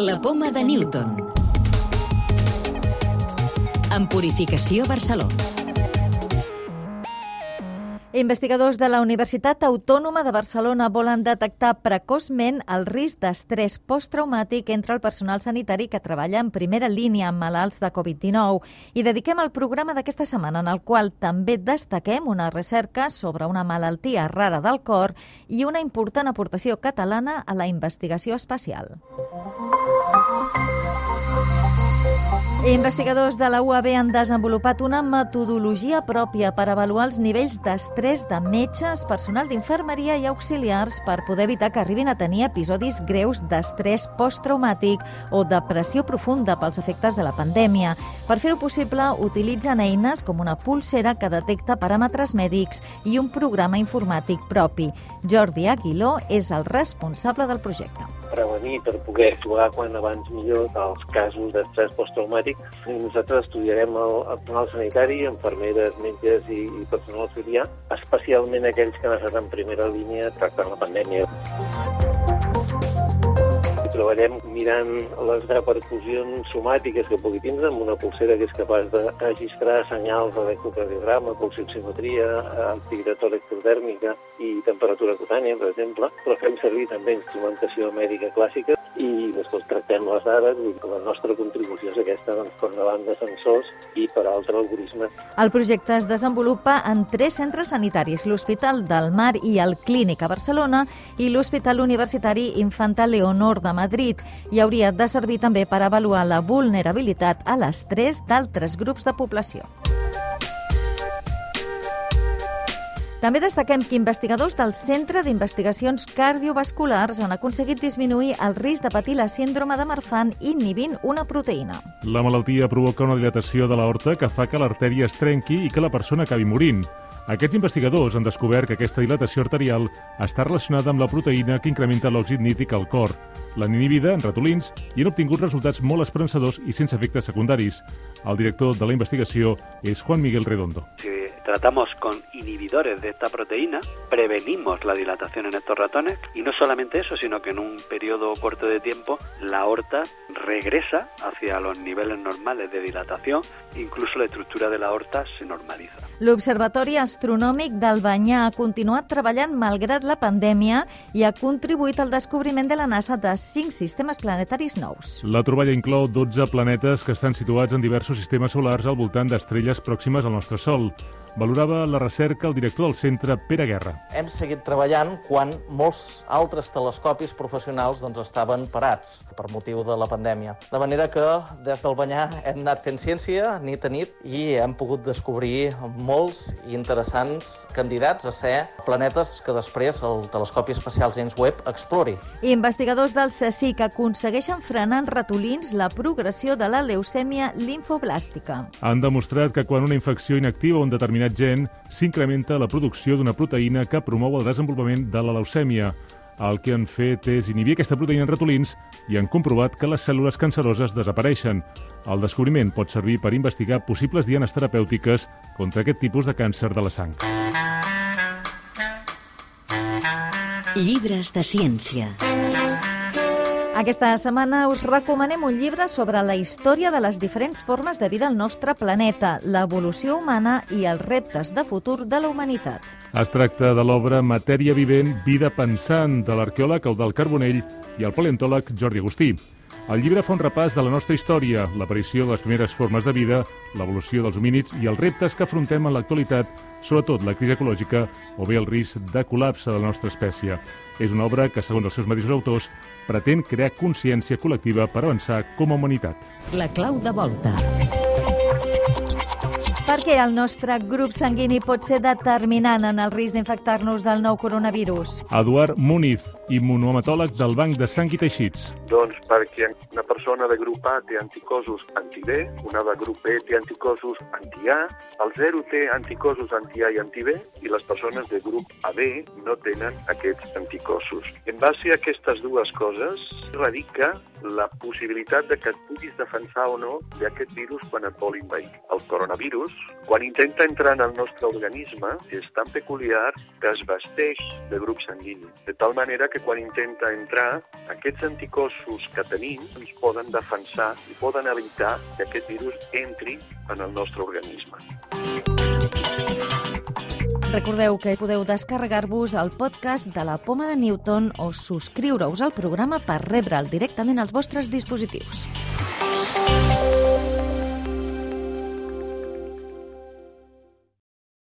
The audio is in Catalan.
La poma de Newton. En Purificació Barcelona. Investigadors de la Universitat Autònoma de Barcelona volen detectar precoçment el risc d'estrès posttraumàtic entre el personal sanitari que treballa en primera línia amb malalts de Covid-19 i dediquem el programa d'aquesta setmana en el qual també destaquem una recerca sobre una malaltia rara del cor i una important aportació catalana a la investigació espacial. Investigadors de la UAB han desenvolupat una metodologia pròpia per avaluar els nivells d'estrès de metges, personal d'infermeria i auxiliars per poder evitar que arribin a tenir episodis greus d'estrès posttraumàtic o depressió profunda pels efectes de la pandèmia. Per fer-ho possible, utilitzen eines com una pulsera que detecta paràmetres mèdics i un programa informàtic propi. Jordi Aguiló és el responsable del projecte prevenir per poder actuar quan abans millor els casos d'estrès posttraumàtic. Nosaltres estudiarem el, el personal sanitari, enfermeres, metges i, i personal auxiliar, especialment aquells que han estat en primera línia tractant la pandèmia treballem mirant les repercussions somàtiques que pugui tindre amb una pulsera que és capaç de registrar senyals d'electrocardiograma, pulsioximetria, activitat electrodèrmica i temperatura cutània, per exemple, però fem servir també instrumentació mèdica clàssica i després tractem les dades i la nostra contribució és aquesta doncs, per davant de sensors i per altre algoritme. El projecte es desenvolupa en tres centres sanitaris, l'Hospital del Mar i el Clínic a Barcelona i l'Hospital Universitari Infanta Leonor de Madrid i hauria de servir també per avaluar la vulnerabilitat a l'estrès d'altres grups de població. També destaquem que investigadors del Centre d'Investigacions Cardiovasculars han aconseguit disminuir el risc de patir la síndrome de Marfan inhibint una proteïna. La malaltia provoca una dilatació de l'aorta que fa que l'artèria es trenqui i que la persona acabi morint. Aquests investigadors han descobert que aquesta dilatació arterial està relacionada amb la proteïna que incrementa l'òxid nítric al cor. L'han inhibida en ratolins i han obtingut resultats molt esperançadors i sense efectes secundaris. El director de la investigació és Juan Miguel Redondo. Sí tratamos con inhibidores de esta proteína, prevenimos la dilatación en estos ratones y no solamente eso, sino que en un periodo corto de tiempo la aorta regresa hacia los niveles normales de dilatación, incluso la estructura de la aorta se normaliza. L'Observatori Astronòmic del Banyà ha continuat treballant malgrat la pandèmia i ha contribuït al descobriment de la NASA de cinc sistemes planetaris nous. La troballa inclou 12 planetes que estan situats en diversos sistemes solars al voltant d'estrelles pròximes al nostre Sol. Valorava la recerca el director del centre, Pere Guerra. Hem seguit treballant quan molts altres telescopis professionals doncs, estaven parats per motiu de la pandèmia. De manera que des del Banyà hem anat fent ciència nit a nit i hem pogut descobrir molts i interessants candidats a ser planetes que després el telescopi espacial James Webb explori. Investigadors del CSIC aconsegueixen frenar en ratolins la progressió de la leucèmia linfoblàstica. Han demostrat que quan una infecció inactiva un determinat determinat gen s'incrementa la producció d'una proteïna que promou el desenvolupament de la leucèmia. El que han fet és inhibir aquesta proteïna en ratolins i han comprovat que les cèl·lules canceroses desapareixen. El descobriment pot servir per investigar possibles dianes terapèutiques contra aquest tipus de càncer de la sang. Llibres de ciència. Aquesta setmana us recomanem un llibre sobre la història de les diferents formes de vida al nostre planeta, l'evolució humana i els reptes de futur de la humanitat. Es tracta de l'obra Matèria vivent, vida pensant, de l'arqueòleg Eudal Carbonell i el paleontòleg Jordi Agustí. El llibre fa un repàs de la nostra història, l'aparició de les primeres formes de vida, l'evolució dels homínids i els reptes que afrontem en l'actualitat, sobretot la crisi ecològica o bé el risc de col·lapse de la nostra espècie. És una obra que, segons els seus mateixos autors, pretén crear consciència col·lectiva per avançar com a humanitat. La clau de volta. Per què el nostre grup sanguini pot ser determinant en el risc d'infectar-nos del nou coronavirus? Eduard Muniz, immunohematòleg del Banc de Sang i Teixits. Doncs perquè una persona de grup A té anticossos anti-B, una de grup B té anticossos anti-A, el 0 té anticossos anti-A i anti-B i les persones de grup AB no tenen aquests anticossos. En base a aquestes dues coses radica la possibilitat de que et puguis defensar o no d'aquest virus quan et vol invair. El coronavirus Quan intenta entrar en el nostre organisme, és tan peculiar que es vesteix de grup sanguini, de tal manera que quan intenta entrar, aquests anticossos que tenim ens poden defensar i poden evitar que aquest virus entri en el nostre organisme. Recordeu que podeu descarregar-vos el podcast de la Poma de Newton o subscriure-us al programa per rebre'l directament als vostres dispositius.